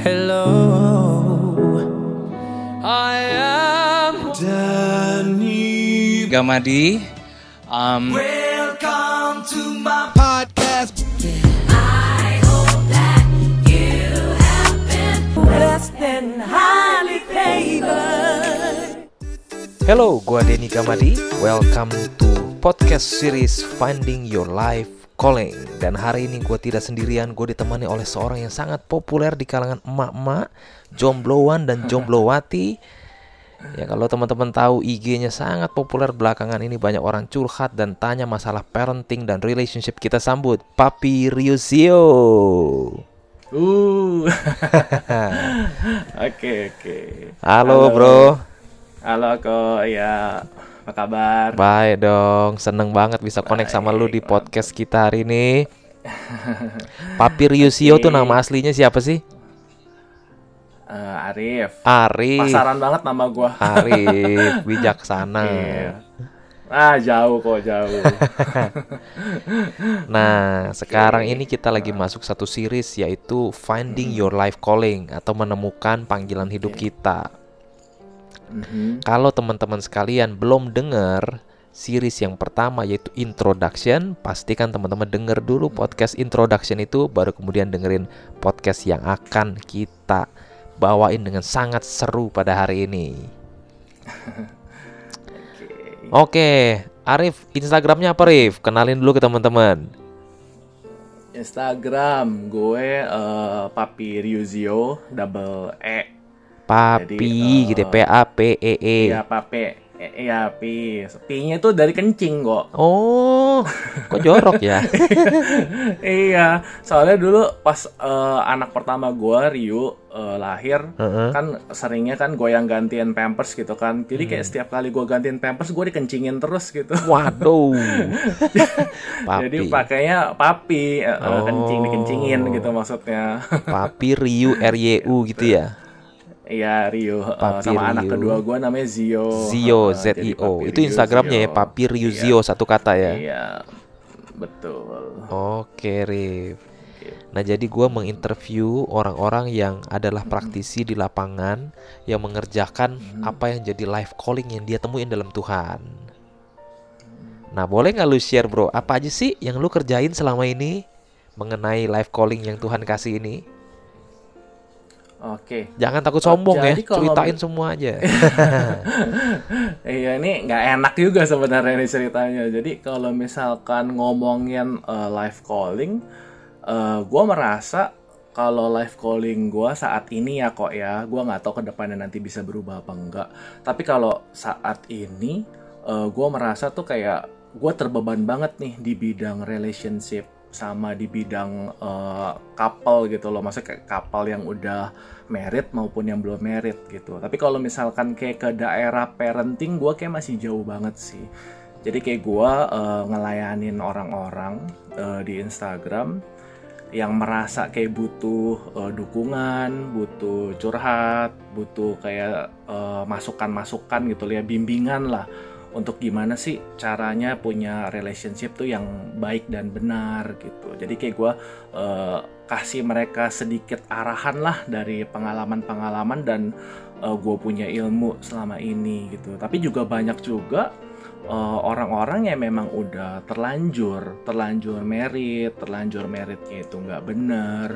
Hello, I am Danny Gamadi. Um, Welcome to my podcast. Hello, gua Denny Gamadi. Welcome to podcast series Finding Your Life Calling. Dan hari ini gue tidak sendirian, gue ditemani oleh seorang yang sangat populer di kalangan emak-emak, jombloan dan jomblowati. Ya kalau teman-teman tahu IG-nya sangat populer belakangan ini banyak orang curhat dan tanya masalah parenting dan relationship kita sambut Papi Ryusio. Uh. Oke oke. Halo, bro. Halo kok ya. Apa kabar? Baik dong, seneng banget bisa connect sama lu di podcast kita hari ini. Papi Ryusio tuh nama aslinya siapa sih? Eh, Arif. Arif. Pasaran banget nama gua. Arif, bijaksana. Iya. Ah jauh kok jauh. Nah, sekarang ini kita lagi masuk satu series yaitu Finding Your Life Calling atau menemukan panggilan hidup kita. Mhm. Kalau teman-teman sekalian belum dengar series yang pertama yaitu Introduction, pastikan teman-teman denger dulu podcast Introduction itu baru kemudian dengerin podcast yang akan kita bawain dengan sangat seru pada hari ini. Oke, Arif, Instagramnya apa Arif? Kenalin dulu ke teman-teman. Instagram gue eh, Papi Ryuzio double E. Papi Jadi, gitu, eh, P A P E E. Iya Papi. Eh, Iya Pi. Pi-nya tuh dari kencing kok. Oh, kok jorok ya? iya, soalnya dulu pas eh, anak pertama gua Ryu eh, lahir, kan seringnya kan goyang gantian pampers gitu kan. Jadi kayak Hmm. setiap kali gua gantiin pampers gua dikencingin terus gitu. Waduh. Papi. Jadi pakainya papi, Oh. kencing dikencingin gitu maksudnya. Papi Ryu R Y U gitu ya. Iya Ryu eh, Papi sama anak Ryu. kedua gua namanya Zio. Zio Eh, Z I O. Itu Instagramnya ya Zio. Papi Ryu Iya. Zio satu kata ya. Iya. Betul. Oke, Rif. Nah, jadi gua menginterview orang-orang yang adalah praktisi di lapangan yang mengerjakan apa yang jadi life calling yang dia temuin dalam Tuhan. Nah, boleh nggak lu share, bro? Apa aja sih yang lu kerjain selama ini mengenai life calling yang Tuhan kasih ini? Oke. Jangan takut sombong ya, jadi kalau- ceritain semua aja. Iya ini nggak enak juga sebenarnya ini ceritanya. Jadi kalau misalkan ngomongin uh, live calling, uh, gue merasa kalau live calling gue saat ini ya kok ya, gue nggak tahu ke depannya nanti bisa berubah apa enggak. Tapi kalau saat ini, uh, gue merasa tuh kayak gue terbeban banget nih di bidang relationship sama di bidang uh, gitu loh. Maksudnya kayak couple yang udah merit maupun yang belum merit gitu. Tapi kalau misalkan kayak ke daerah parenting gue kayak masih jauh banget sih. Jadi kayak gue uh, ngelayanin orang-orang uh, di Instagram yang merasa kayak butuh uh, dukungan, butuh curhat, butuh kayak uh, masukan-masukan gitu loh ya, bimbingan lah untuk gimana sih caranya punya relationship tuh yang baik dan benar gitu. Jadi kayak gue kasih mereka sedikit arahan lah dari pengalaman-pengalaman dan gue punya ilmu selama ini gitu. Tapi juga banyak juga uh, orang-orang yang memang udah terlanjur, terlanjur merit, terlanjur meritnya itu nggak bener,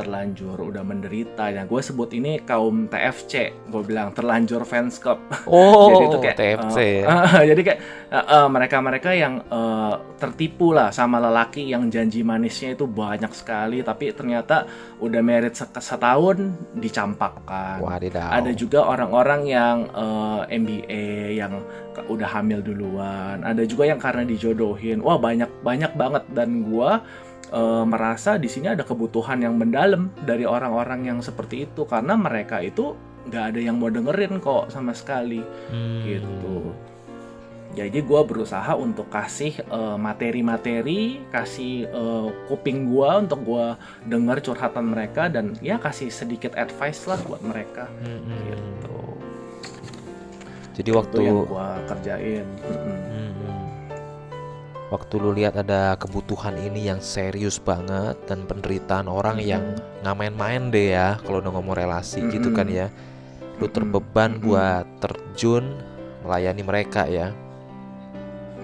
terlanjur udah menderita. Nah, gue sebut ini kaum TFC, gue bilang terlanjur fans club. Oh, Jadi itu kayak, TFC. Uh, jadi kayak uh, uh, mereka-mereka yang uh, tertipu lah sama lelaki yang janji manisnya itu banyak sekali, tapi ternyata udah merit se- setahun dicampakkan. Wadidaw. Ada juga orang-orang yang uh, MBA yang udah hamil duluan. Ada juga yang karena dijodohin. Wah banyak banyak banget dan gua uh, merasa di sini ada kebutuhan yang mendalam dari orang-orang yang seperti itu karena mereka itu nggak ada yang mau dengerin kok sama sekali Hmm. gitu. Jadi gue berusaha untuk kasih eh, materi-materi, kasih eh, kuping gue untuk gue dengar curhatan mereka dan ya kasih sedikit advice lah buat mereka. Hmm. Gitu. Jadi Itu waktu yang gue kerjain. Mm-mm. Hmm. Waktu lu lihat ada kebutuhan ini yang serius banget dan penderitaan orang Mm-mm. yang nggak main-main deh ya kalau udah ngomong relasi gitu Mm-mm. kan ya lu terbeban Mm-mm. buat terjun melayani mereka ya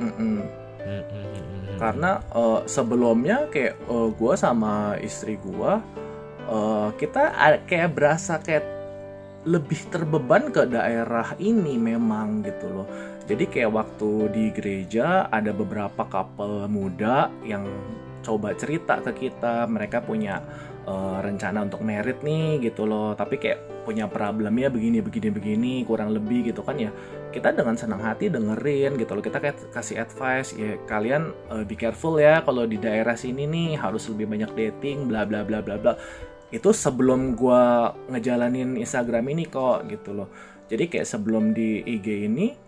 Mm-mm. Mm-mm. karena eh, sebelumnya kayak eh, gua sama istri gua eh, kita kayak berasa kayak lebih terbeban ke daerah ini memang gitu loh jadi kayak waktu di gereja ada beberapa couple muda yang coba cerita ke kita. Mereka punya eh, rencana untuk merit nih gitu loh. Tapi kayak punya problemnya begini begini begini kurang lebih gitu kan ya. Kita dengan senang hati dengerin gitu loh. Kita kayak kasih advice ya kalian eh, be careful ya kalau di daerah sini nih harus lebih banyak dating bla bla bla bla bla. Itu sebelum gua ngejalanin Instagram ini kok gitu loh. Jadi kayak sebelum di IG ini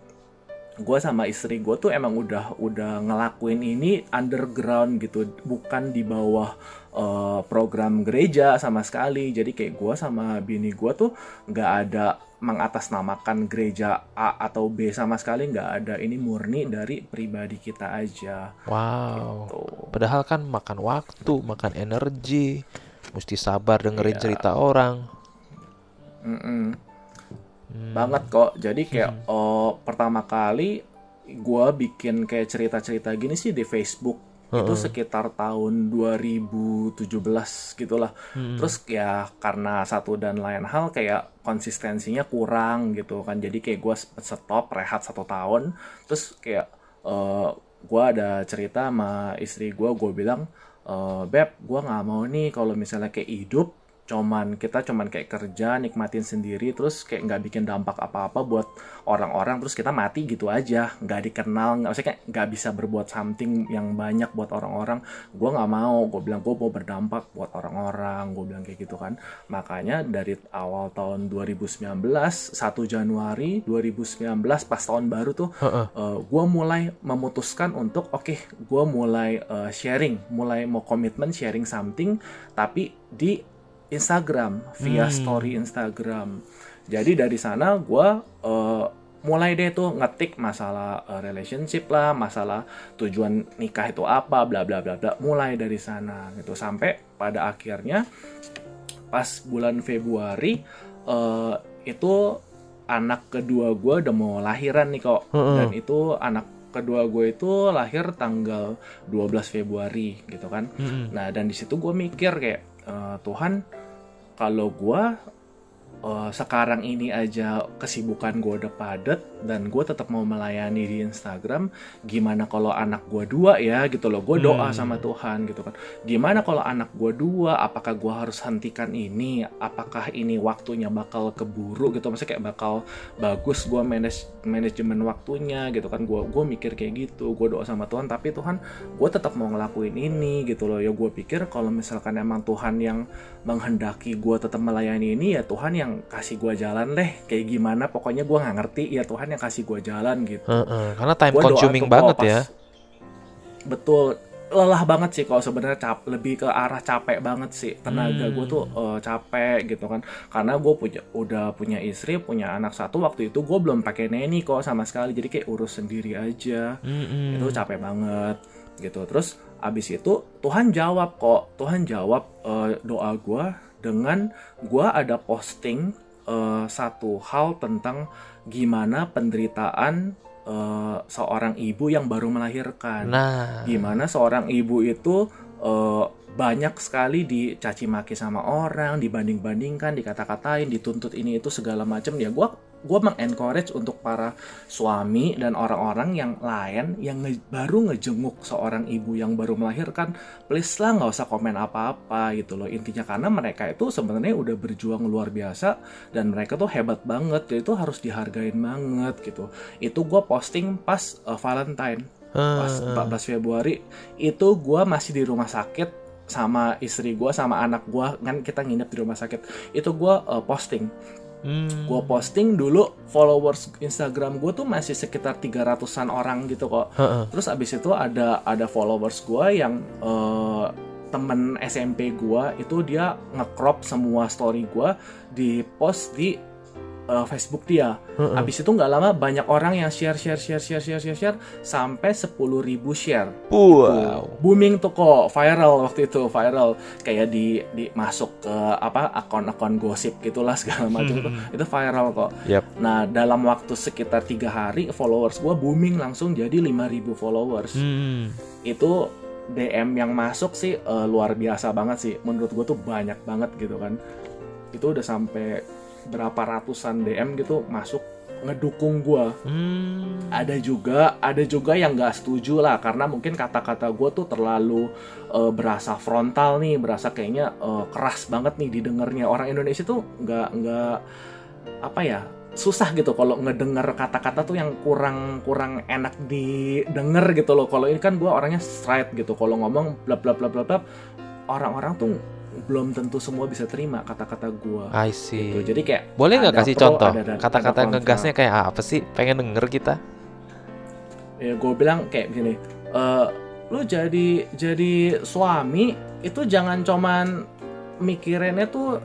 gue sama istri gue tuh emang udah udah ngelakuin ini underground gitu. Bukan di bawah eh, program gereja sama sekali. Jadi kayak gue sama bini gue tuh nggak ada mengatasnamakan gereja A atau B sama sekali. Nggak ada. Ini murni dari pribadi kita aja. Wow. Tuh padahal kan makan waktu makan energi. Mesti sabar dengerin Iya. cerita orang. Mm-mm. Hmm. banget kok. Jadi kayak oh, pertama kali gue bikin kayak cerita-cerita gini sih di Facebook. Itu sekitar tahun 2017 gitulah. Terus ya karena satu dan lain hal kayak konsistensinya kurang gitu kan. Jadi kayak gue stop rehat satu tahun. Terus kayak eh gue ada cerita sama istri gue gue bilang eh beb gue nggak mau nih kalau misalnya kayak hidup cuman kita cuman kayak kerja nikmatin sendiri terus kayak nggak bikin dampak apa-apa buat orang-orang terus kita mati gitu aja. Nggak dikenal nggak maksudnya kayak nggak bisa berbuat something yang banyak buat orang-orang. Gue nggak mau gue bilang gue mau berdampak buat orang-orang gue bilang kayak gitu kan. Makanya dari awal tahun 2019 1 Januari 2019 pas tahun baru tuh gue mulai memutuskan untuk oke gue mulai eh, sharing mulai mau komitmen sharing something tapi di Instagram via story Instagram. Jadi dari sana gue eh, mulai deh tuh ngetik masalah eh, relationship lah, masalah tujuan nikah itu apa, bla bla bla bla. Mulai dari sana gitu. Sampai pada akhirnya pas bulan Februari eh, itu anak kedua gue udah mau lahiran nih kok. Dan itu anak kedua gue itu lahir tanggal 12 Februari gitu kan. Nah dan di situ gue mikir kayak eh, Tuhan kalau gue eh, sekarang ini aja kesibukan gue udah padet dan gue tetap mau melayani di Instagram gimana kalau anak gue dua ya gitu loh. Gue doa sama Tuhan gitu kan. Gimana kalau anak gue dua apakah gue harus hentikan ini? Apakah ini waktunya bakal keburu gitu? Maksudnya kayak bakal bagus gue manage manajemen waktunya gitu kan. Gue gue mikir kayak gitu gue doa sama Tuhan. Tapi Tuhan gue tetap mau ngelakuin ini gitu loh. Ya gue pikir kalau misalkan emang Tuhan yang menghendaki gue tetap melayani ini ya Tuhan yang kasih gue jalan deh. Kayak gimana pokoknya gue nggak ngerti. Ya Tuhan yang kasih gue jalan gitu. Heeh, karena time Gua consuming banget pas- ya. Betul. Lelah banget sih kalau sebenarnya cap lebih ke arah capek banget sih. Tenaga Hmm. gue tuh eh, capek gitu kan. Karena gue punya udah punya istri punya anak satu waktu itu gue belum pakai neni kok sama sekali. Jadi kayak urus sendiri aja. Mm-mm. itu capek banget gitu. Terus abis itu Tuhan jawab kok. Tuhan jawab eh, doa gue dengan gue ada posting eh, satu hal tentang gimana penderitaan eh, seorang ibu yang baru melahirkan nah gimana seorang ibu itu eh, banyak sekali dicaci maki sama orang, dibanding-bandingkan, dikata-katain, dituntut ini itu segala macam ya. Gua gua mengencourage untuk para suami dan orang-orang yang lain yang nge- baru ngejenguk seorang ibu yang baru melahirkan, please lah nggak usah komen apa-apa gitu loh. Intinya karena mereka itu sebenarnya udah berjuang luar biasa dan mereka tuh hebat banget, jadi itu harus dihargain banget gitu. Itu gua posting pas eh, Valentine pas 14 Februari. Itu gua masih di rumah sakit sama istri gua sama anak gua. Kan kita nginep di rumah sakit. Itu gua uh, posting Hmm. gua posting dulu followers Instagram gua tuh masih sekitar 300-an orang gitu kok Heeh. terus abis itu ada ada followers gua yang uh, temen SMP gua itu dia ngecrop semua story gua di post di uh, Facebook dia. Habis itu nggak lama banyak orang yang share share share share share share, share sampai 10.000 share. Wow. Booming tuh kok viral waktu itu viral kayak di di masuk ke apa akun-akun gosip gitulah segala macam itu itu viral kok. Yap. Nah dalam waktu sekitar tiga hari followers gua booming langsung jadi 5.000 followers. Hmm. Itu DM yang masuk sih eh, luar biasa banget sih. Menurut gue tuh banyak banget gitu kan. Itu udah sampai berapa ratusan DM gitu masuk ngedukung gua. Hmm. Ada juga, ada juga yang nggak setuju lah karena mungkin kata-kata gue tuh terlalu eh, berasa frontal nih, berasa kayaknya eh, keras banget nih didengarnya. Orang Indonesia tuh nggak nggak apa ya susah gitu kalau ngedenger kata-kata tuh yang kurang kurang enak didengar gitu loh. Kalau ini kan gue orangnya straight gitu. Kalau ngomong bla bla bla bla bla, orang-orang tuh belum tentu semua bisa terima kata-kata gue. I see. Gitu. Jadi kayak Boleh nggak kasih pro, contoh kata-kata ngegasnya kayak apa sih? Pengen denger kita. ya gue bilang kayak gini eh lu jadi jadi suami itu jangan cuman mikirinnya tuh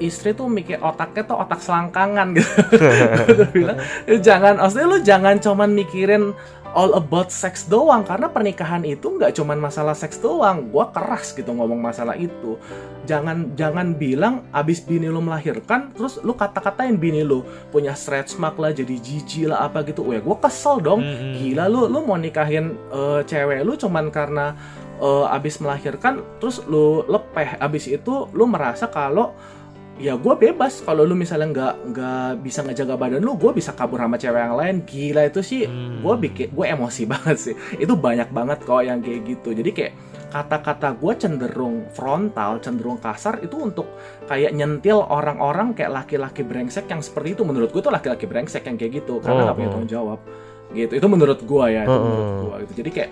istri tuh mikir otaknya tuh otak selangkangan gitu. Gua bilang jangan maksudnya lu jangan cuman mikirin all about sex doang karena pernikahan itu nggak cuman masalah seks doang. Gua keras gitu ngomong masalah itu. Jangan jangan bilang abis bini lu melahirkan terus lu kata-katain bini lu punya stretch mark lah jadi jijik lah apa gitu. Wah gue kesel dong. Mm-mm. gila lu lu mau nikahin eh, cewek lu cuman karena eh, abis melahirkan terus lu lepeh. Abis itu lu merasa kalau ya gue bebas. Kalau lu misalnya nggak nggak bisa ngejaga badan lu gue bisa kabur sama cewek yang lain. Gila itu sih. Hmm. gue bikin gue emosi banget sih. Itu banyak banget kok yang kayak gitu. Jadi kayak kata-kata gue cenderung frontal cenderung kasar itu untuk kayak nyentil orang-orang kayak laki-laki brengsek yang seperti itu. Menurut gue tuh laki-laki brengsek yang kayak gitu. Karena Oh, nggak punya oh. tanggung jawab. Gitu. Itu menurut gue ya itu Oh, menurut oh. gue gitu. Jadi kayak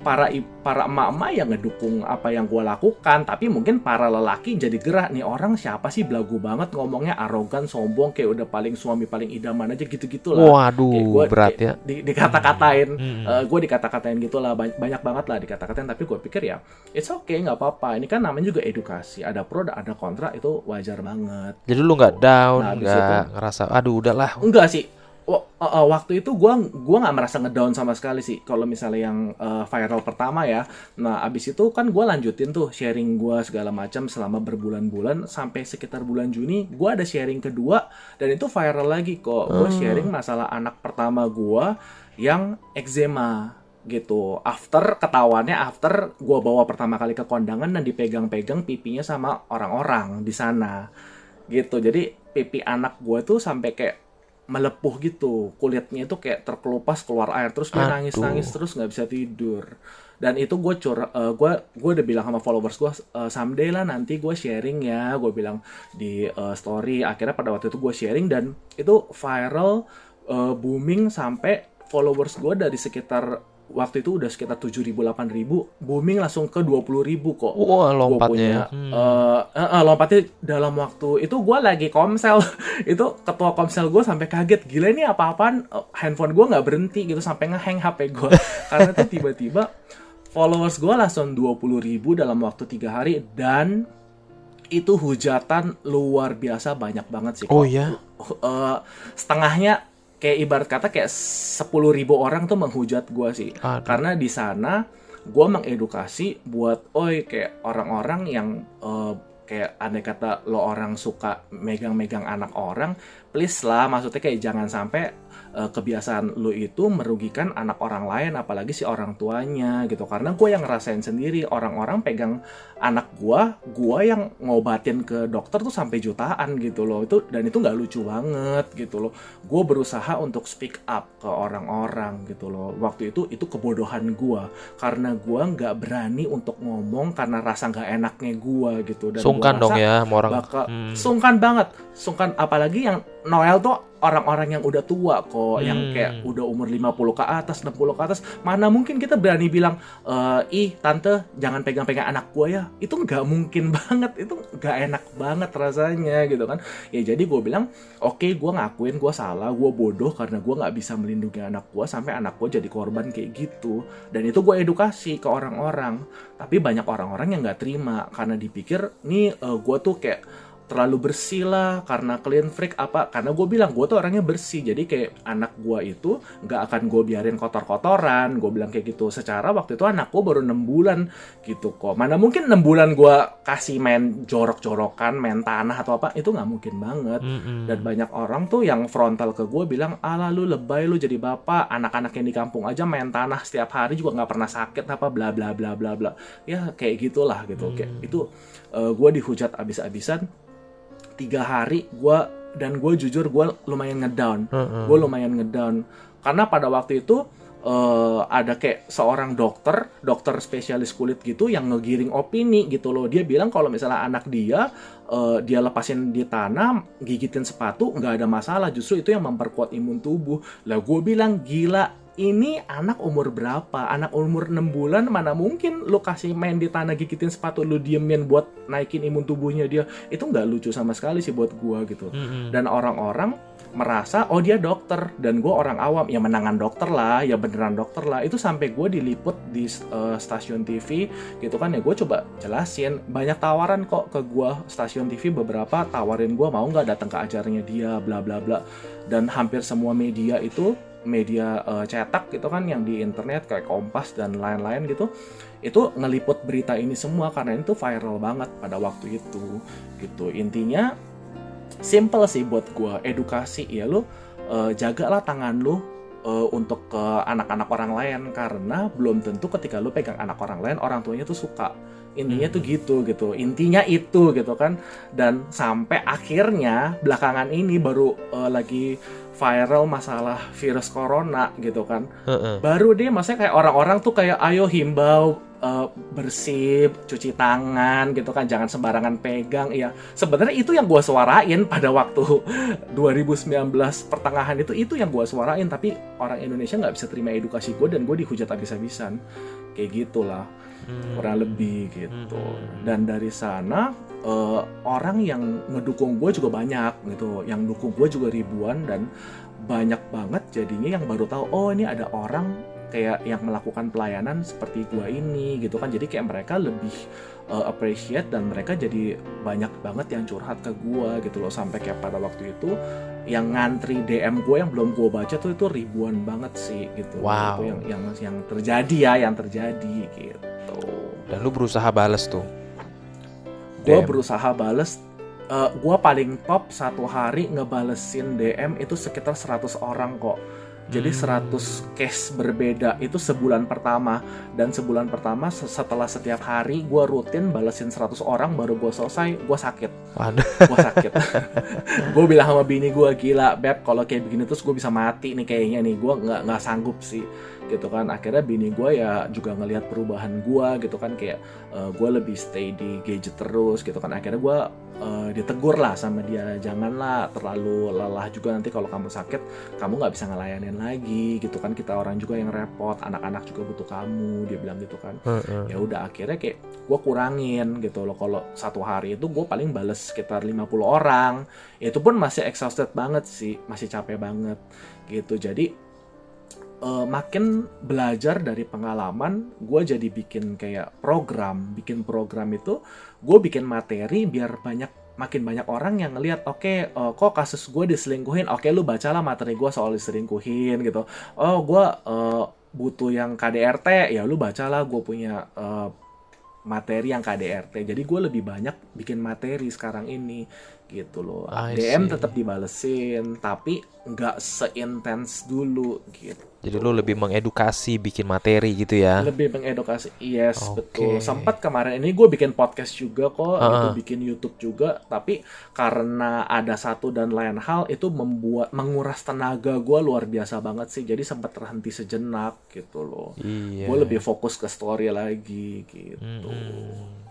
para para emak-emak yang ngedukung apa yang gue lakukan tapi mungkin para lelaki jadi gerah nih orang siapa sih? Belagu banget ngomongnya arogan sombong kayak udah paling suami paling idaman aja gitu-gitu lah Waduh, Kayak gua berat kayak ya. di, dikata-katain. Hmm. gue dikata-katain gitu lah banyak, banyak banget lah dikata-katain tapi gue pikir ya it's okay nggak apa-apa. Ini kan namanya juga edukasi ada pro ada kontra itu wajar banget. Jadi lu nggak down, Nah, nggak itu- ngerasa, aduh udahlah. enggak sih uh, uh, waktu itu gua gua nggak merasa ngedown sama sekali sih kalau misalnya yang uh, viral pertama ya. Nah abis itu kan gua lanjutin tuh sharing gua segala macam selama berbulan-bulan sampai sekitar bulan Juni gua ada sharing kedua dan itu viral lagi kok. Gua sharing masalah anak pertama gua yang eczema gitu. After ketahuannya after gua bawa pertama kali ke kondangan dan dipegang-pegang pipinya sama orang-orang di sana gitu. Jadi pipi anak gue tuh sampai kayak melepuh gitu. Kulitnya itu kayak terkelupas keluar air terus dia Aduh. nangis nangis terus nggak bisa tidur. Dan itu gue cur gue gue udah bilang sama followers gue someday lah nanti gue sharing ya. Gue bilang di eh, story. Akhirnya pada waktu itu gue sharing dan itu viral eh, booming sampai followers gue dari sekitar waktu itu udah sekitar 7.000 8.000 booming langsung ke 20.000 kok Wah, Gua lompatnya. punya, Hmm. eh, eh, eh, lompatnya dalam waktu itu gue lagi komsel itu ketua komsel gue sampai kaget gila ini apa-apaan handphone gue nggak berhenti gitu sampai ngehang HP gue karena tuh tiba-tiba followers gue langsung 20.000 ribu dalam waktu tiga hari dan itu hujatan luar biasa banyak banget sih Oh kok. ya? Eh, setengahnya kayak ibarat kata kayak 10.000 ribu orang tuh menghujat gue sih Aduh. karena di sana gue mengedukasi buat oi kayak orang-orang yang eh, kayak aneh kata lo orang suka megang-megang anak orang please lah maksudnya kayak jangan sampai eh, kebiasaan lo itu merugikan anak orang lain apalagi si orang tuanya gitu. Karena gue yang ngerasain sendiri orang-orang pegang anak gue gue yang ngobatin ke dokter tuh sampai jutaan gitu loh. Itu dan itu nggak lucu banget gitu loh. Gue berusaha untuk speak up ke orang-orang gitu loh. Waktu itu itu kebodohan gue karena gue nggak berani untuk ngomong karena rasa nggak enaknya gue gitu. Dan gua Sungkan dong rasa ya sama orang. bakal Hmm. sungkan banget. Sungkan apalagi yang Noel tuh orang-orang yang udah tua kok Hmm. yang kayak udah umur 50 ke atas 60 ke atas mana mungkin kita berani bilang "Eh, ih tante jangan pegang-pegang anak gua ya. Itu nggak mungkin banget itu nggak enak banget rasanya gitu kan. Ya jadi gue bilang oke gua ngakuin gua salah gua bodoh karena gua nggak bisa melindungi anak gua sampai anak gua jadi korban kayak gitu. Dan itu gue edukasi ke orang-orang. Tapi banyak orang-orang yang nggak terima karena dipikir nih gue tuh kayak terlalu bersih lah karena clean freak apa karena gue bilang gue tuh orangnya bersih. Jadi kayak anak gue itu nggak akan gue biarin kotor-kotoran gue bilang kayak gitu. Secara waktu itu anak gue baru enam bulan gitu kok. Mana mungkin enam bulan gue kasih main jorok-jorokan main tanah atau apa itu nggak mungkin banget. Mm-mm. dan banyak orang tuh yang frontal ke gue bilang ala lu lebay lu jadi bapak. Anak-anak yang di kampung aja main tanah setiap hari juga nggak pernah sakit apa bla bla bla bla bla. Ya kayak gitulah gitu. Kayak itu gue dihujat abis-abisan tiga hari gue dan gue jujur gue lumayan ngedown. Heeh. gue lumayan ngedown. Karena pada waktu itu eh, ada kayak seorang dokter dokter spesialis kulit gitu yang ngegiring opini gitu loh. Dia bilang kalau misalnya anak dia eh, dia lepasin di tanah gigitin sepatu nggak ada masalah. Justru itu yang memperkuat imun tubuh. Lah gue bilang gila ini anak umur berapa? Anak umur 6 bulan mana mungkin lu kasih main di tanah gigitin sepatu lu diemin buat naikin imun tubuhnya dia. Itu nggak lucu sama sekali sih buat gua gitu. Mm-mm. Dan orang-orang merasa oh dia dokter dan gua orang awam ya menangan dokter lah ya beneran dokter lah itu sampai gue diliput di eh, stasiun TV gitu kan ya gue coba jelasin banyak tawaran kok ke gua stasiun TV beberapa tawarin gua mau nggak datang ke acaranya dia bla bla bla dan hampir semua media itu media eh, cetak gitu kan yang di internet kayak Kompas dan lain-lain gitu itu ngeliput berita ini semua karena itu viral banget pada waktu itu gitu. Intinya simple sih buat gua edukasi ya lu eh, jagalah tangan lu eh, untuk ke anak-anak orang lain karena belum tentu ketika lu pegang anak orang lain orang tuanya tuh suka. Intinya tuh gitu gitu. Intinya itu gitu kan. Dan sampai akhirnya belakangan ini baru eh, lagi viral masalah virus corona gitu kan. Heeh. baru deh maksudnya kayak orang-orang tuh kayak ayo himbau eh, bersih cuci tangan gitu kan. Jangan sembarangan pegang. Ya sebenarnya itu yang gua suarain pada waktu 2019 pertengahan itu itu yang gua suarain. Tapi orang Indonesia nggak bisa terima edukasi gue dan gue dihujat habis-habisan. Kayak gitulah Hmm. kurang lebih gitu Hmm. dan dari sana eh, orang yang ngedukung gue juga banyak gitu yang dukung gue juga ribuan dan banyak banget jadinya yang baru tahu oh ini ada orang kayak yang melakukan pelayanan seperti gue ini gitu kan jadi kayak mereka lebih eh, appreciate dan mereka jadi banyak banget yang curhat ke gue gitu loh. Sampai kayak pada waktu itu yang ngantri DM gue yang belum gue baca tuh itu ribuan banget sih gitu. Wow. Itu yang yang yang terjadi ya yang terjadi gitu. Dan lu berusaha bales tuh. gue berusaha bales eh gue paling top satu hari ngebalesin DM itu sekitar 100 orang kok jadi Hmm. 100 case berbeda itu sebulan pertama. Dan sebulan pertama se- setelah setiap hari gue rutin balesin 100 orang baru gue selesai gue sakit. Waduh. gue sakit. Gue bilang sama bini gue gila beb kalau kayak begini terus gue bisa mati nih kayaknya nih. Gue nggak nggak sanggup sih gitu kan. Akhirnya bini gue ya juga ngelihat perubahan gue gitu kan kayak gue lebih stay di gadget terus gitu kan. Akhirnya gue eh, ditegur lah sama dia janganlah terlalu lelah juga nanti kalau kamu sakit kamu nggak bisa ngelayanin lagi gitu kan. Kita orang juga yang repot anak-anak juga butuh kamu dia bilang gitu kan. Ya udah akhirnya kayak gue kurangin gitu loh. Kalau satu hari itu gue paling bales sekitar 50 orang. Itu pun masih exhausted banget sih masih capek banget gitu. Jadi eh, makin belajar dari pengalaman gue jadi bikin kayak program bikin program itu gue bikin materi biar banyak makin banyak orang yang ngelihat oke eh, kok kasus gue diselingkuhin? Oke lu bacalah materi gue soal diselingkuhin gitu. Oh gue eh, butuh yang KDRT ya lu bacalah gue punya eh, materi yang KDRT jadi gue lebih banyak bikin materi sekarang ini gitu loh I DM see. tetap dibalesin tapi nggak seintens dulu gitu Jadi lu lebih mengedukasi, bikin materi gitu ya. lebih mengedukasi yes Oke. betul sempat kemarin ini gue bikin podcast juga kok Ah. gitu bikin YouTube juga tapi karena ada satu dan lain hal itu membuat menguras tenaga gue luar biasa banget sih jadi sempat terhenti sejenak gitu loh Iya. gue lebih fokus ke story lagi gitu Mm-mm.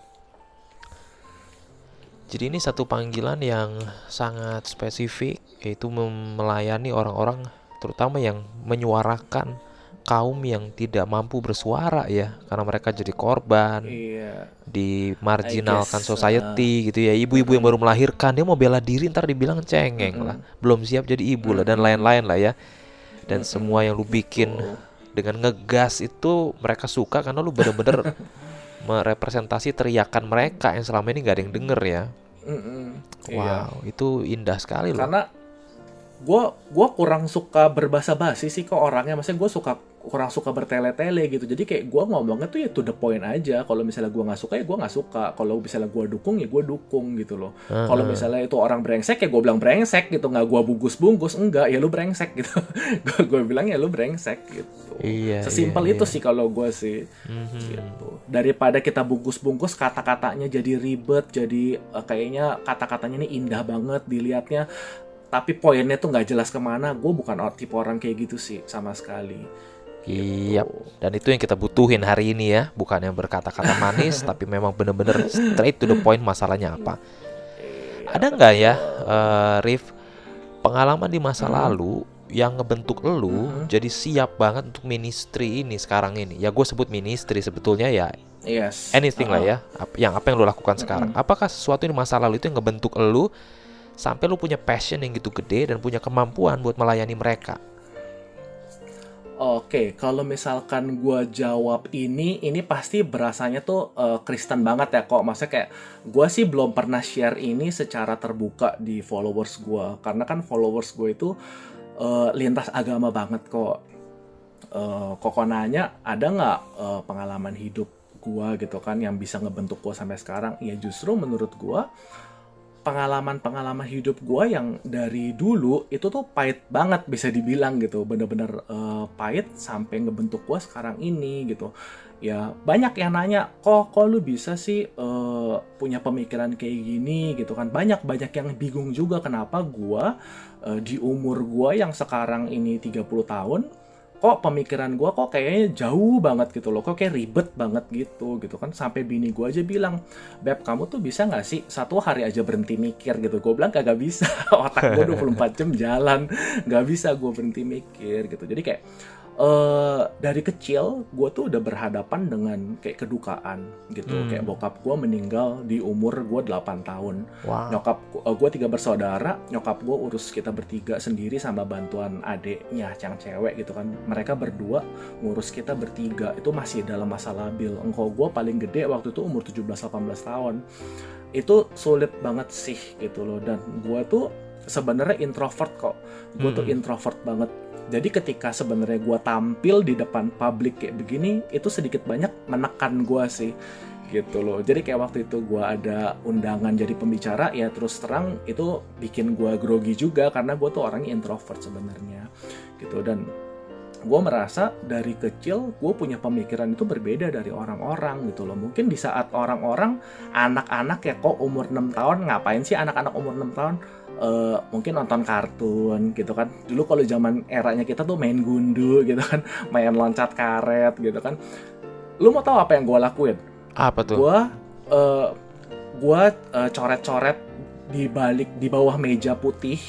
Jadi ini satu panggilan yang sangat spesifik, yaitu melayani orang-orang, terutama yang menyuarakan kaum yang tidak mampu bersuara ya, karena mereka jadi korban, iya. di marginalkan guess, society gitu ya. Ibu-ibu yang baru melahirkan dia mau bela diri ntar dibilang cengeng lah, belum siap jadi ibu lah dan lain-lain lah ya. Dan semua yang lu bikin dengan ngegas itu mereka suka karena lu bener-bener merepresentasi teriakan mereka yang selama ini nggak ada yang denger ya. Mm-mm. Iya. Wow, itu indah sekali loh. Karena gue gua kurang suka berbahasa basi sih kok orangnya. Maksudnya gue suka kurang suka bertele-tele gitu. Jadi kayak gue ngomongnya tuh ya to the point aja. Kalau misalnya gue nggak suka ya gue nggak suka. Kalau misalnya gue dukung ya gue dukung gitu loh. Kalau misalnya itu orang brengsek ya gue bilang brengsek gitu. Nggak gue bungkus-bungkus. Enggak ya lu brengsek gitu. gue bilang ya lu brengsek gitu. Iya, Sesimpel iya, itu iya. sih kalau gue sih. Gitu. Daripada kita bungkus-bungkus kata-katanya jadi ribet. Jadi eh, kayaknya kata-katanya ini indah banget dilihatnya. Tapi poinnya tuh nggak jelas ke mana. Gue bukan tipe orang kayak gitu sih sama sekali. Iya, dan itu yang kita butuhin hari ini ya, bukan yang berkata-kata manis, tapi memang bener-bener straight to the point masalahnya apa. Ada nggak ya, eh, Rif, pengalaman di masa lalu yang ngebentuk elu jadi siap banget untuk ministry ini sekarang ini? Ya gue sebut ministry sebetulnya ya Yes. anything lah ya, ap- yang apa yang lo lakukan sekarang. Apakah sesuatu di masa lalu itu yang ngebentuk elu sampai lu punya passion yang gitu gede dan punya kemampuan buat melayani mereka? Oke, kalau misalkan gua jawab ini, ini pasti berasanya tuh eh, Kristen banget ya kok. Maksudnya kayak gua sih belum pernah share ini secara terbuka di followers gua, karena kan followers gue itu eh, lintas agama banget kok. Eh, Koko nanya ada nggak eh, pengalaman hidup gua gitu kan yang bisa ngebentuk gua sampai sekarang? Ya justru menurut gua pengalaman-pengalaman hidup gue yang dari dulu itu tuh pahit banget bisa dibilang gitu. Bener-bener eh, pahit sampai ngebentuk gue sekarang ini gitu. Ya banyak yang nanya kok kok lu bisa sih eh, punya pemikiran kayak gini? Gitu kan. Banyak banyak yang bingung juga kenapa gue eh, di umur gue yang sekarang ini 30 tahun kok pemikiran gue kok kayaknya jauh banget gitu loh kok kayak ribet banget gitu gitu kan. Sampai bini gue aja bilang beb kamu tuh bisa nggak sih satu hari aja berhenti mikir? Gitu. Gue bilang kagak bisa. Otak gue 24 jam jalan. Nggak bisa gue berhenti mikir gitu. Jadi kayak eh dari kecil gue tuh udah berhadapan dengan kayak kedukaan gitu. Hmm. kayak bokap gue meninggal di umur gue 8 tahun. Wow. nyokap gue tiga bersaudara nyokap gue urus kita bertiga sendiri sama bantuan adeknya yang cewek gitu kan. Mereka berdua ngurus kita bertiga. Itu masih dalam masa labil. Engkau gue paling gede waktu itu umur 17-18 tahun. Itu sulit banget sih gitu loh. Dan gue tuh sebenarnya introvert kok. Gue tuh Hmm. introvert banget jadi ketika sebenarnya gue tampil di depan publik kayak begini itu sedikit banyak menekan gue sih gitu loh. Jadi kayak waktu itu gue ada undangan jadi pembicara ya terus terang itu bikin gue grogi juga karena gue tuh orangnya introvert sebenarnya gitu. Dan gue merasa dari kecil gue punya pemikiran itu berbeda dari orang-orang gitu loh. Mungkin di saat orang-orang anak-anak ya kok umur 6 tahun ngapain sih anak-anak umur 6 tahun Eh, mungkin nonton kartun gitu kan. Dulu kalau zaman eranya kita tuh main gundu gitu kan main loncat karet gitu kan. Lu mau tahu apa yang gue lakuin? Apa tuh? gua eh, gua eh, coret-coret di balik di bawah meja putih.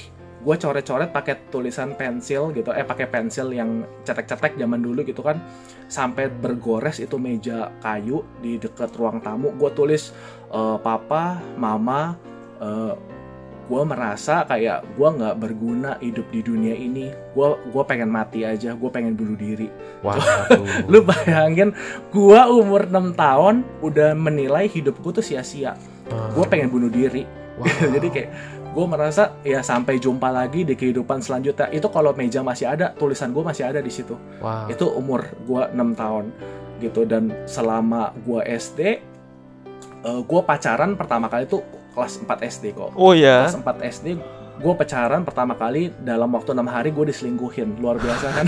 Gua coret-coret pakai tulisan pensil gitu eh pakai pensil yang cetek-cetek zaman dulu gitu kan. Sampai bergores itu meja kayu di dekat ruang tamu. Gua tulis eh, papa mama eh, gue merasa kayak gue nggak berguna hidup di dunia ini gue gua pengen mati aja gue pengen bunuh diri Waduh. Lu bayangin gua umur 6 tahun udah menilai hidup gua tuh sia-sia. Ah. Gua pengen bunuh diri. Wow. Jadi kayak gue merasa ya sampai jumpa lagi di kehidupan selanjutnya. Itu kalau meja masih ada, tulisan gua masih ada di situ. Wow. Itu umur gua 6 tahun gitu dan selama gua SD eh, gua pacaran pertama kali tuh kelas 4 SD kok. Oh ya. Kelas 4 SD gue pacaran pertama kali dalam waktu enam hari gue diselingkuhin luar biasa kan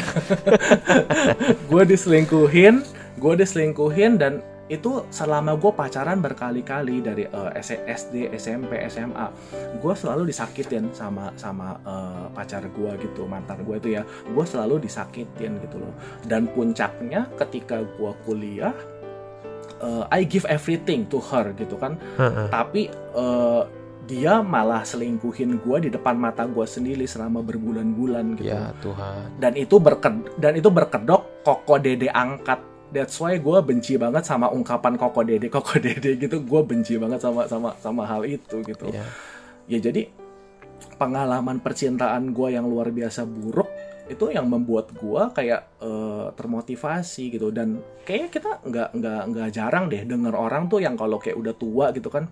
gue diselingkuhin gue diselingkuhin dan itu selama gue pacaran berkali-kali dari eh, S- SD SMP SMA gue selalu disakitin sama sama eh, pacar gue gitu mantan gue itu ya gue selalu disakitin gitu loh dan puncaknya ketika gue kuliah eh, I give everything to her gitu kan Heeh. tapi eh, dia malah selingkuhin gue di depan mata gue sendiri selama berbulan-bulan gitu Ya Tuhan. dan itu berked dan itu berkedok koko dede angkat that's why gue benci banget sama ungkapan koko dede koko dede gitu gue benci banget sama sama sama hal itu gitu Ya. ya jadi pengalaman percintaan gue yang luar biasa buruk itu yang membuat gue kayak eh, termotivasi gitu. Dan kayaknya kita nggak nggak nggak jarang deh denger orang tuh yang kalau kayak udah tua gitu kan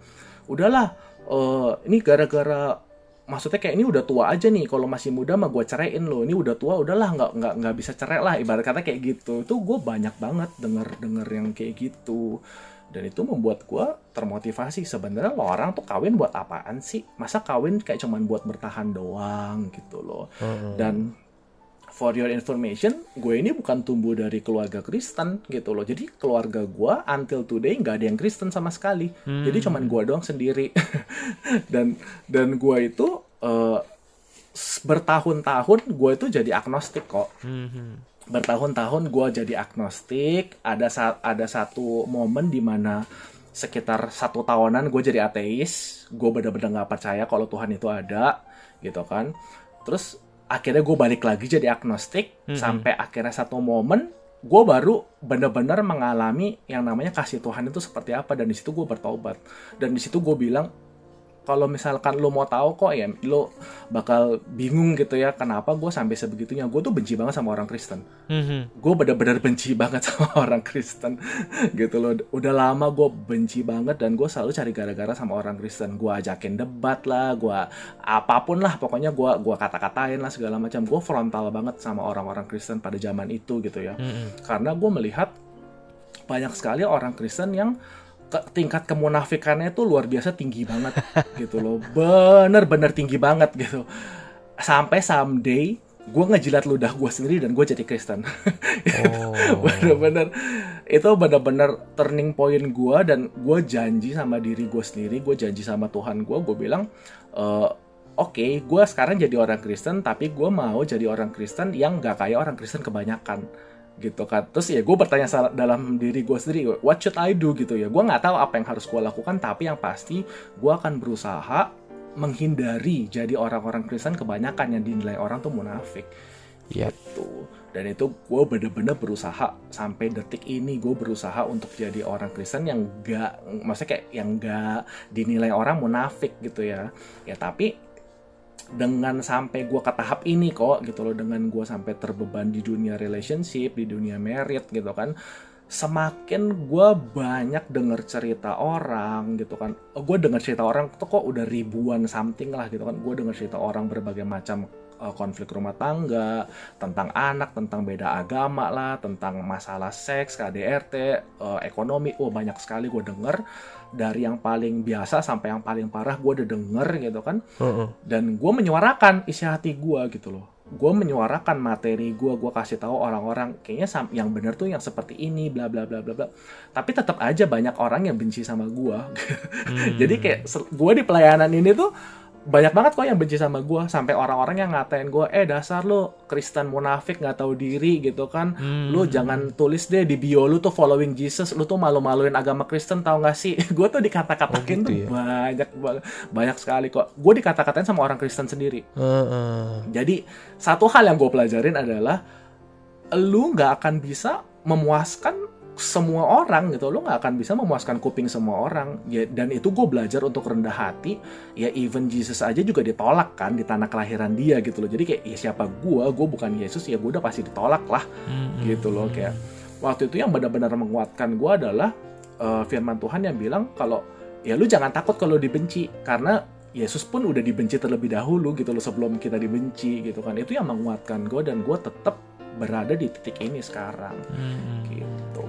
udahlah eh, ini gara-gara maksudnya kayak ini udah tua aja nih kalau masih muda mah gue ceraiin lo ini udah tua udahlah nggak nggak nggak bisa cerai lah ibarat kata kayak gitu. Itu gue banyak banget denger denger yang kayak gitu. Dan itu membuat gue termotivasi. Sebenarnya lo orang tuh kawin buat apaan sih? Masa kawin kayak cuman buat bertahan doang gitu loh. Dan for your information, gue ini bukan tumbuh dari keluarga Kristen gitu loh. Jadi keluarga gue until today nggak ada yang Kristen sama sekali. Jadi cuman gue doang sendiri. dan dan gue itu s- bertahun-tahun gue itu jadi agnostik kok. Bertahun-tahun gue jadi agnostik. Ada sa- ada satu momen di mana sekitar satu tahunan gue jadi ateis. Gue bener-bener nggak percaya kalau Tuhan itu ada gitu kan. Terus akhirnya gue balik lagi jadi agnostik sampai akhirnya satu momen gue baru bener-bener mengalami yang namanya kasih Tuhan itu seperti apa dan di situ gue bertobat dan di situ gue bilang kalau misalkan lo mau tahu kok ya lo bakal bingung gitu ya kenapa gue sampai sebegitunya. Gue tuh benci banget sama orang Kristen. Gue bener-bener benci banget sama orang Kristen gitu loh. Udah lama gue benci banget dan gue selalu cari gara-gara sama orang Kristen. Gue ajakin debat lah gue apa pun lah pokoknya gue gua kata-katain lah segala macam. Gue frontal banget sama orang-orang Kristen pada zaman itu gitu ya. Karena gue melihat banyak sekali orang Kristen yang ke- tingkat kemunafikannya itu luar biasa tinggi banget gitu loh. Bener-bener tinggi banget gitu. Sampai someday gue ngejilat ludah gue sendiri dan gue jadi Kristen. Oh. bener-bener itu bener-bener turning point gue dan gue janji sama diri gue sendiri gue janji sama Tuhan gue gue bilang "Eh, oke gue sekarang jadi orang Kristen tapi gue mau jadi orang Kristen yang gak kayak orang Kristen kebanyakan gitu kan. Terus ya gue bertanya dalam diri gue sendiri what should I do? gitu ya. Gue nggak tahu apa yang harus gue lakukan tapi yang pasti gue akan berusaha menghindari jadi orang-orang Kristen kebanyakan yang dinilai orang tuh munafik. Yap. gitu. Dan itu gue bener-bener berusaha sampai detik ini gue berusaha untuk jadi orang Kristen yang gak maksudnya kayak yang gak dinilai orang munafik gitu ya. Ya tapi dengan sampai gue ke tahap ini kok gitu loh. Dengan gue sampai terbeban di dunia relationship di dunia merit gitu kan. Semakin gue banyak denger cerita orang gitu kan. Gue denger cerita orang tuh kok udah ribuan something lah gitu kan. Gue denger cerita orang berbagai macam uh, konflik rumah tangga tentang anak tentang beda agama lah tentang masalah seks KDRT uh, ekonomi. Oh banyak sekali gue denger dari yang paling biasa sampai yang paling parah gue udah denger gitu kan. Heeh. dan gue menyuarakan isi hati gue gitu loh. Gue menyuarakan materi gue gue kasih tahu orang-orang kayaknya yang bener tuh yang seperti ini bla bla bla bla bla. Tapi tetap aja banyak orang yang benci sama gue jadi kayak gue di pelayanan ini tuh banyak banget kok yang benci sama gue sampai orang-orang yang ngatain gue eh dasar lo Kristen munafik nggak tahu diri gitu kan. Lu jangan tulis deh di bio lu tuh following Jesus lu tuh malu-maluin agama Kristen tau gak sih? Gue tuh Oh, dikata-katakin gitu tuh ya? banyak banyak sekali kok. Gue dikata-katain sama orang Kristen sendiri. Heeh. jadi satu hal yang gue pelajarin adalah lu nggak akan bisa memuaskan semua orang gitu, lu nggak akan bisa memuaskan kuping semua orang. Ya, dan itu gue belajar untuk rendah hati. Ya even Jesus aja juga ditolak kan di tanah kelahiran dia gitu loh. Jadi kayak ya siapa gue, gue bukan Yesus ya gue udah pasti ditolak lah gitu loh kayak. Waktu itu yang benar-benar menguatkan gue adalah eh, firman Tuhan yang bilang kalau ya lu jangan takut kalau dibenci karena Yesus pun udah dibenci terlebih dahulu gitu loh sebelum kita dibenci gitu kan itu yang menguatkan gue dan gue tetap berada di titik ini sekarang gitu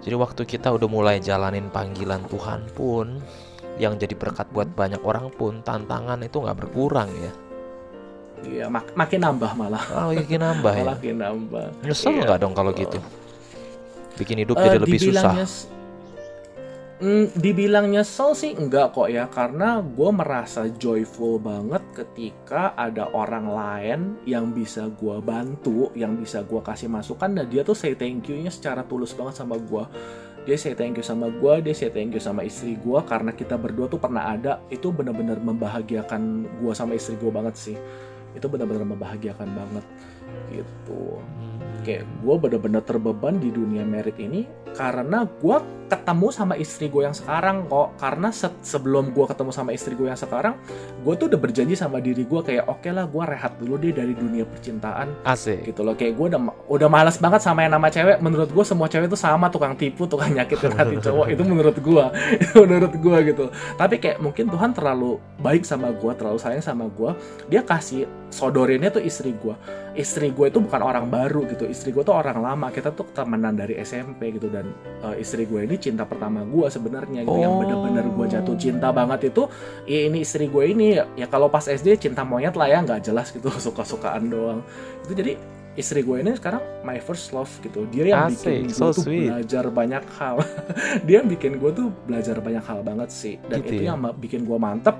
Jadi waktu kita udah mulai jalanin panggilan Tuhan pun yang jadi berkat buat banyak orang pun tantangan itu nggak berkurang ya. Iya mak- makin nambah malah Oh, makin nambah ya. makin nambah Nyesel Iya. nggak dong kalau gitu? Bikin hidup Eh, jadi lebih dibilang susah. Hmm, dibilang nyesel sih enggak kok ya karena gue merasa joyful banget ketika ada orang lain yang bisa gue bantu yang bisa gue kasih masukan dan dia tuh say thank you-nya secara tulus banget sama gue dia say thank you sama gue dia say thank you sama istri gue karena kita berdua tuh pernah ada itu benar-benar membahagiakan gue sama istri gue banget sih. Itu benar-benar membahagiakan banget gitu. Hmm. kayak gue bener-bener terbeban di dunia merit ini karena gue ketemu sama istri gue yang sekarang kok. Karena se sebelum gue ketemu sama istri gue yang sekarang gue tuh udah berjanji sama diri gue kayak oke okay lah gue rehat dulu deh dari dunia percintaan. Asik. gitu loh. Kayak gue udah udah malas banget sama yang nama cewek. Menurut gue semua cewek itu sama tukang tipu tukang nyakitin hati cowok. Itu menurut gue itu menurut gue gitu. Tapi kayak mungkin Tuhan terlalu baik sama gue terlalu sayang sama gue dia kasih sodorinnya tuh istri gue istri gue itu bukan orang baru gitu. Istri gue tuh orang lama. Kita tuh temenan dari SMP gitu. Dan uh, istri gue ini cinta pertama gue sebenarnya gitu. Yang Oh. bener-bener gue jatuh cinta banget itu ya ini istri gue ini ya kalau pas SD cinta monyet lah ya. Nggak jelas gitu. Suka-sukaan doang. Itu jadi istri gue ini sekarang my first love gitu. Dia yang bikin Asik, gue so tuh sweet. belajar banyak hal. Dia yang bikin gue tuh belajar banyak hal banget sih. Dan Gitu itu ya. yang bikin gue mantep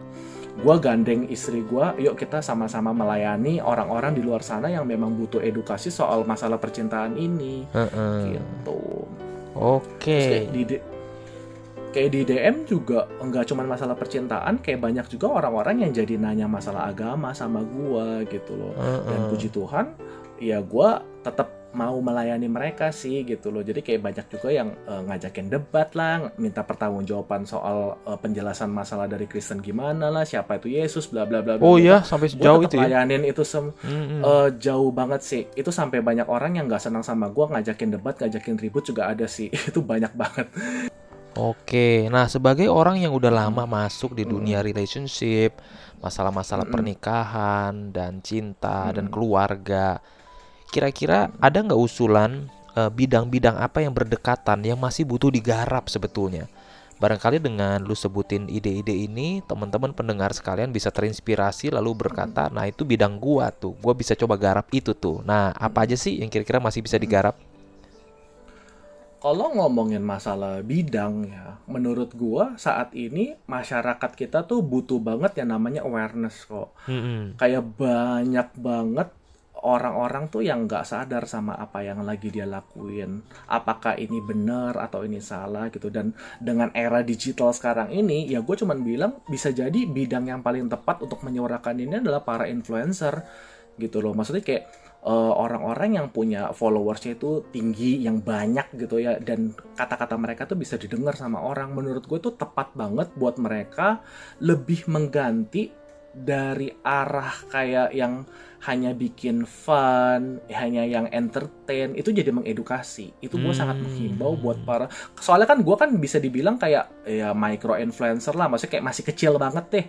gue gandeng istri gue yuk kita sama-sama melayani orang-orang di luar sana yang memang butuh edukasi soal masalah percintaan ini Heeh. gitu Oke. Terus kayak di D- kayak di DM juga enggak cuma masalah percintaan kayak banyak juga orang-orang yang jadi nanya masalah agama sama gua gitu loh dan Heeh. puji Tuhan ya gua tetap mau melayani mereka sih gitu loh jadi kayak banyak juga yang eh, ngajakin debat lah minta pertanggungjawaban soal eh, penjelasan masalah dari Kristen gimana lah siapa itu Yesus bla bla bla bla, Oh bla. ya, sampai sejauh itu ya. layanin itu sem Mm-mm. Eh, jauh banget sih. Itu sampai banyak orang yang nggak senang sama gua ngajakin debat, ngajakin ribut juga ada sih. itu banyak banget. Oke, nah sebagai orang yang udah lama masuk di dunia relationship, masalah-masalah pernikahan dan cinta dan keluarga, kira-kira ada nggak usulan eh, bidang-bidang apa yang berdekatan yang masih butuh digarap sebetulnya? Barangkali dengan lu sebutin ide-ide ini, teman-teman pendengar sekalian bisa terinspirasi lalu berkata, nah itu bidang gua tuh, gua bisa coba garap itu tuh. Nah, apa aja sih yang kira-kira masih bisa digarap? Kalau ngomongin masalah bidang ya, menurut gua saat ini masyarakat kita tuh butuh banget yang namanya awareness kok. Mm-mm. Kayak banyak banget orang-orang tuh yang nggak sadar sama apa yang lagi dia lakuin. Apakah ini benar atau ini salah gitu. Dan dengan era digital sekarang ini, ya gue cuman bilang bisa jadi bidang yang paling tepat untuk menyuarakan ini adalah para influencer gitu loh. Maksudnya kayak eh, orang-orang yang punya followersnya itu tinggi, yang banyak gitu ya, dan kata-kata mereka tuh bisa didengar sama orang. Menurut gue tuh tepat banget buat mereka lebih mengganti dari arah kayak yang hanya bikin fun, hanya yang entertain, itu jadi mengedukasi. Itu gue sangat Hmm. menghimbau buat para. Soalnya kan gue kan bisa dibilang kayak ya micro influencer lah, maksudnya kayak masih kecil banget deh.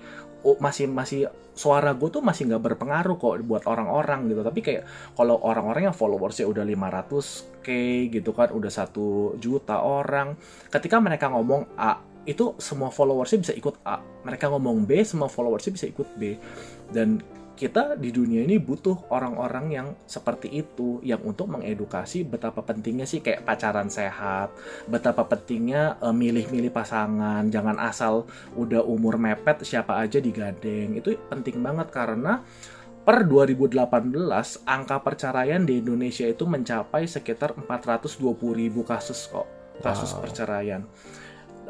Oh, masih masih suara gue tuh masih nggak berpengaruh kok buat orang-orang gitu. Tapi kayak kalau orang-orang yang followersnya udah 500k gitu kan, udah satu juta orang, ketika mereka ngomong A, itu semua followersnya bisa ikut A. Mereka ngomong B, semua followersnya bisa ikut B. Dan kita di dunia ini butuh orang-orang yang seperti itu yang untuk mengedukasi betapa pentingnya sih kayak pacaran sehat, betapa pentingnya eh, milih-milih pasangan, jangan asal udah umur mepet siapa aja digandeng. Itu penting banget karena per 2018 angka perceraian di Indonesia itu mencapai sekitar 420 ribu kasus kok kasus Wow. perceraian.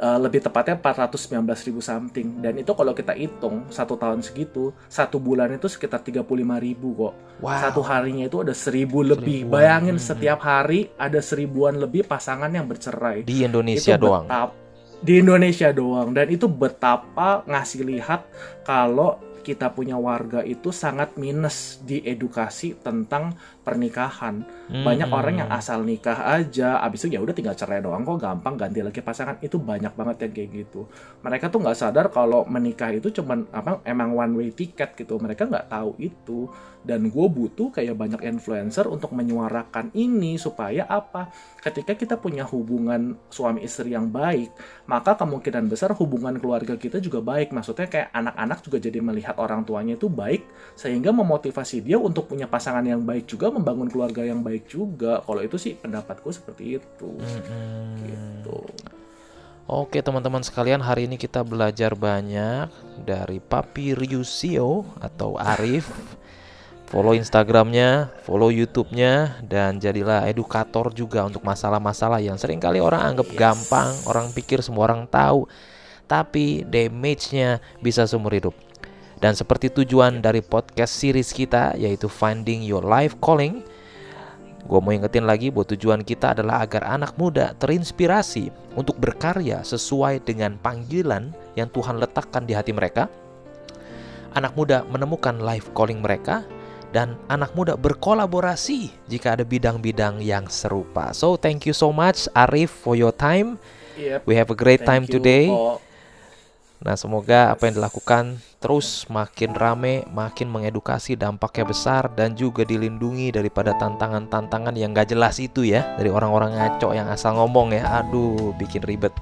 Eh, lebih tepatnya 419 ribu something dan itu kalau kita hitung satu tahun segitu satu bulan itu sekitar 35 ribu kok Wow. satu harinya itu ada seribu lebih Seribuan. bayangin Hmm. setiap hari ada seribuan lebih pasangan yang bercerai di Indonesia itu doang. betap- di Indonesia doang dan itu betapa ngasih lihat kalau kita punya warga itu sangat minus di edukasi tentang pernikahan. Banyak Hmm. orang yang asal nikah aja, abis itu ya udah tinggal cerai doang kok gampang ganti lagi pasangan. Itu banyak banget yang kayak gitu. Mereka tuh nggak sadar kalau menikah itu cuman apa emang one way ticket gitu. Mereka nggak tahu itu. Dan gue butuh kayak banyak influencer untuk menyuarakan ini supaya apa? Ketika kita punya hubungan suami istri yang baik, maka kemungkinan besar hubungan keluarga kita juga baik. Maksudnya kayak anak-anak juga jadi melihat orang tuanya itu baik, sehingga memotivasi dia untuk punya pasangan yang baik juga, membangun keluarga yang baik juga. Kalau itu sih pendapatku seperti itu. Mm-mm. Gitu. Oke teman-teman sekalian hari ini kita belajar banyak dari Papi Ryusio atau Arif Follow Instagramnya, follow YouTube-nya Dan jadilah edukator juga untuk masalah-masalah yang sering kali orang anggap gampang Orang pikir semua orang tahu Tapi damage-nya bisa seumur hidup Dan seperti tujuan dari podcast series kita yaitu Finding Your Life Calling Gue mau ingetin lagi bahwa tujuan kita adalah agar anak muda terinspirasi untuk berkarya sesuai dengan panggilan yang Tuhan letakkan di hati mereka. Anak muda menemukan life calling mereka dan anak muda berkolaborasi jika ada bidang-bidang yang serupa. So thank you so much Arif for your time. Yep. We have a great time Thank you, today. Ko. Nah, semoga apa yang dilakukan terus makin rame, makin mengedukasi, dampaknya besar dan juga dilindungi daripada tantangan-tantangan yang gak jelas itu ya dari orang-orang ngaco yang asal ngomong ya. Aduh, bikin ribet.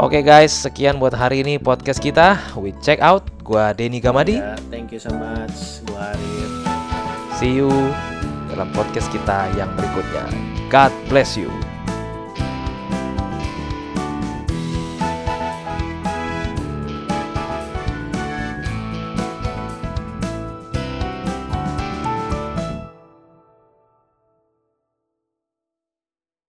Oke guys, sekian buat hari ini podcast kita. We check out. Gua Denny Gamadi. Ya, thank you so much, Bu Arif. See you dalam podcast kita yang berikutnya. God bless you.